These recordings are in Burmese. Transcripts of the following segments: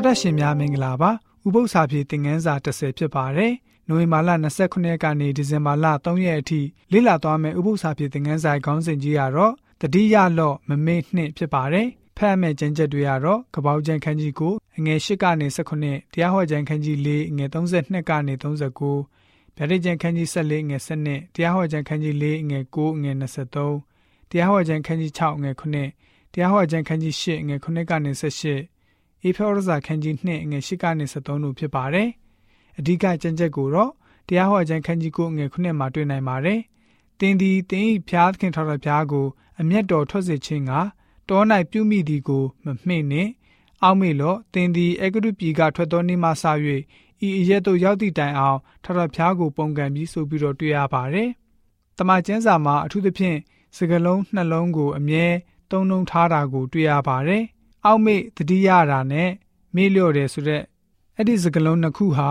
တော်တက်ရှင်များမင်္ဂလာပါဥပု္ပ္ပစာပြေသင်ခန်းစာ30ဖြစ်ပါတယ်နိုဝင်ဘာလ29ရက်ကနေဒီဇင်ဘာလ3ရက်အထိလေ့လာသွားမယ့်ဥပု္ပ္ပစာပြေသင်ခန်းစာခေါင်းစဉ်ကြီးကတော့တတိယလော့မမေ့နှစ်ဖြစ်ပါတယ်ဖတ်မဲ့ကျမ်းချက်တွေကတော့ကပောက်ကျန်ခန်းကြီးကိုအငယ်၈ကနေ19တရားဟောကျမ်းခန်းကြီး၄အငယ်32ကနေ39ဗျာဒိတ်ကျန်ခန်းကြီး14ငယ်7တရားဟောကျန်ခန်းကြီး4ငယ်9ငယ်23တရားဟောကျန်ခန်းကြီး6ငယ်9တရားဟောကျမ်းခန်းကြီး၈ငွေ9ကနေ18 အေဖောရဇာခန်းကြီး2ငွေ10ကနေ73တို့ဖြစ်ပါတယ်။အဓိကကျမ်းချက်ကိုတော့တရားဟောကျမ်းခန်းကြီး9ငွေ9မှာတွေ့နိုင်ပါတယ်။တင်းဒီတင်းဤဖျားသခင်ထော်တော်ဖျားကိုအမျက်တော်ထွက်စေခြင်းကတော၌ပြုမိသည်ကိုမမှိနှင့်အောက်မေလောတင်းဒီအဂရုပြည်ကထွက်သောနေ့မှစ၍ဤအရက်သို့ရောက်သည့်တိုင်အောင်ထော်တော်ဖျားကိုပုံကံပြီးဆိုပြီးတော့တွေ့ရပါတယ်။တမန်ကျမ်းစာမှာအထူးသဖြင့်စကလုံးနှလုံးကိုအမြဲသုံးနှုံထားတာကိုတွေ့ရပါတယ်။ အောက်မေ့တတိယတာနဲ့မေ့လျော့တယ်ဆိုတဲ့အဲ့ဒီစကလုံးနှစ်ခုဟာ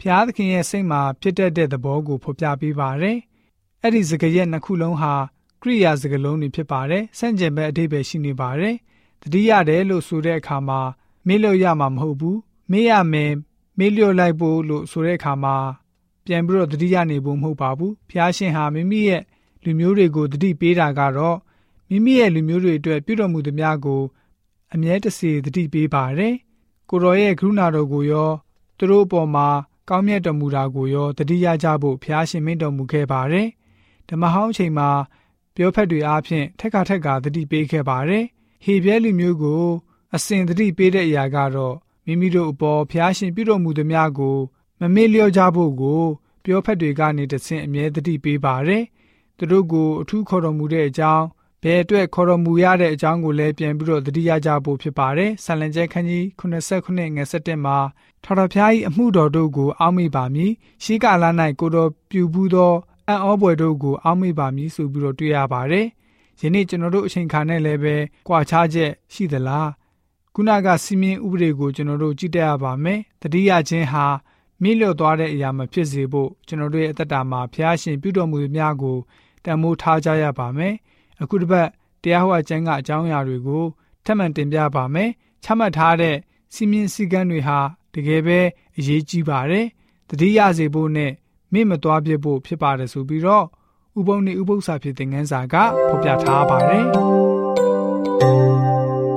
ဖျားသခင်ရဲ့စိတ်မှာဖြစ်တတ်တဲ့သဘောကိုဖော်ပြပေးပါတယ်။အဲ့ဒီစကရက်နှစ်ခုလုံးဟာကရိယာစကလုံးတွေဖြစ်ပါတယ်။ဆန့်ကျင်ဘက်အဓိပ္ပာယ်ရှိနေပါတယ်။တတိယတယ်လို့ဆိုတဲ့အခါမှာမေ့လျော့ရမှာမဟုတ်ဘူး။မေ့ရမယ်မေ့လျော့လိုက်ဖို့လို့ဆိုတဲ့အခါမှာပြန်ပြီးတော့တတိယနေဖို့မဟုတ်ပါဘူး။ဖျားရှင်ဟာမိမိရဲ့လူမျိုးတွေကိုတတိပေးတာကတော့မိမိရဲ့လူမျိုးတွေအတွက်ပြုတော်မူသည်များကို အမြဲတစေတတိပေးပါတယ်။ကိုတော်ရဲ့ကရုဏာတော်ကိုရောသူတို့အပေါ်မှာကောင်းမြတ်တော်မူတာကိုရောတတိယကြဖို့ဖျားရှင်မင်းတော်မူခဲ့ပါတယ်။ဓမ္မဟောင်းအချိန်မှာပြောဖက်တွေအားဖြင့်ထက်ကထက်ကတတိပေးခဲ့ပါတယ်။ဟေပြဲလူမျိုးကို အစဉ်တတိပေးတဲ့အရာကတော့မိမိတို့အပေါ်ဖျားရှင်ပြုတော်မူသည်များကိုမမေ့လျော့ကြဖို့ကိုပြောဖက်တွေကနေတဆင့်အမြဲတတိပေးပါတယ်။သူတို့ကိုအထူးခေါ်တော်မူတဲ့အကြောင်း ဘယ်အတွက်ခေါ်တော်မူရတဲ့အကြောင်းကိုလည်းပြန်ပြီးတော့သတိရကြဖို့ဖြစ်ပါတယ်။ဆန်လံကျဲခန်းကြီး89ငွေ7မှာထာတော်ဖျား၏အမှုတော်တို့ကိုအောက်မေ့ပါမည်။ရှေးကာလ၌ကိုတော်ပြုဘူးသောအံ့ဩဖွယ်တို့ကိုအောက်မေ့ပါမည်ဆိုပြီးတော့တွေ့ရပါတယ်။ယနေ့ကျွန်တော်တို့အချိန်ခါနဲ့လည်းပဲကြွာချချက်ရှိသလား။ခုနကစီမင်းဥပဒေကိုကျွန်တော်တို့ကြည့်တတ်ရပါမယ်။တတိယချင်းဟာမြင့်လျော့သွားတဲ့အရာမဖြစ်စေဖို့ကျွန်တော်တို့ရဲ့အသက်တာမှာဖျားရှင်ပြုတော်မူသမျှကိုတန်မိုးထားကြရပါမယ်။ အခုတစ်ပတ်တရားဟောအကျမ်းကအကြောင်းအရာတွေကိုထပ်မံတင်ပြပါမယ်။ချမှတ်ထားတဲ့စီမင်းစည်းကမ်းတွေဟာတကယ်ပဲအရေးကြီးပါတယ်။တတိယစေဖို့နဲ့မိမသွားပြဖို့ဖြစ်ပါတယ်ဆိုပြီးတော့ဥပုံနေဥပု္ပ္ပစာဖြစ်တဲ့ငန်းစာကဖော်ပြထားပါတယ်။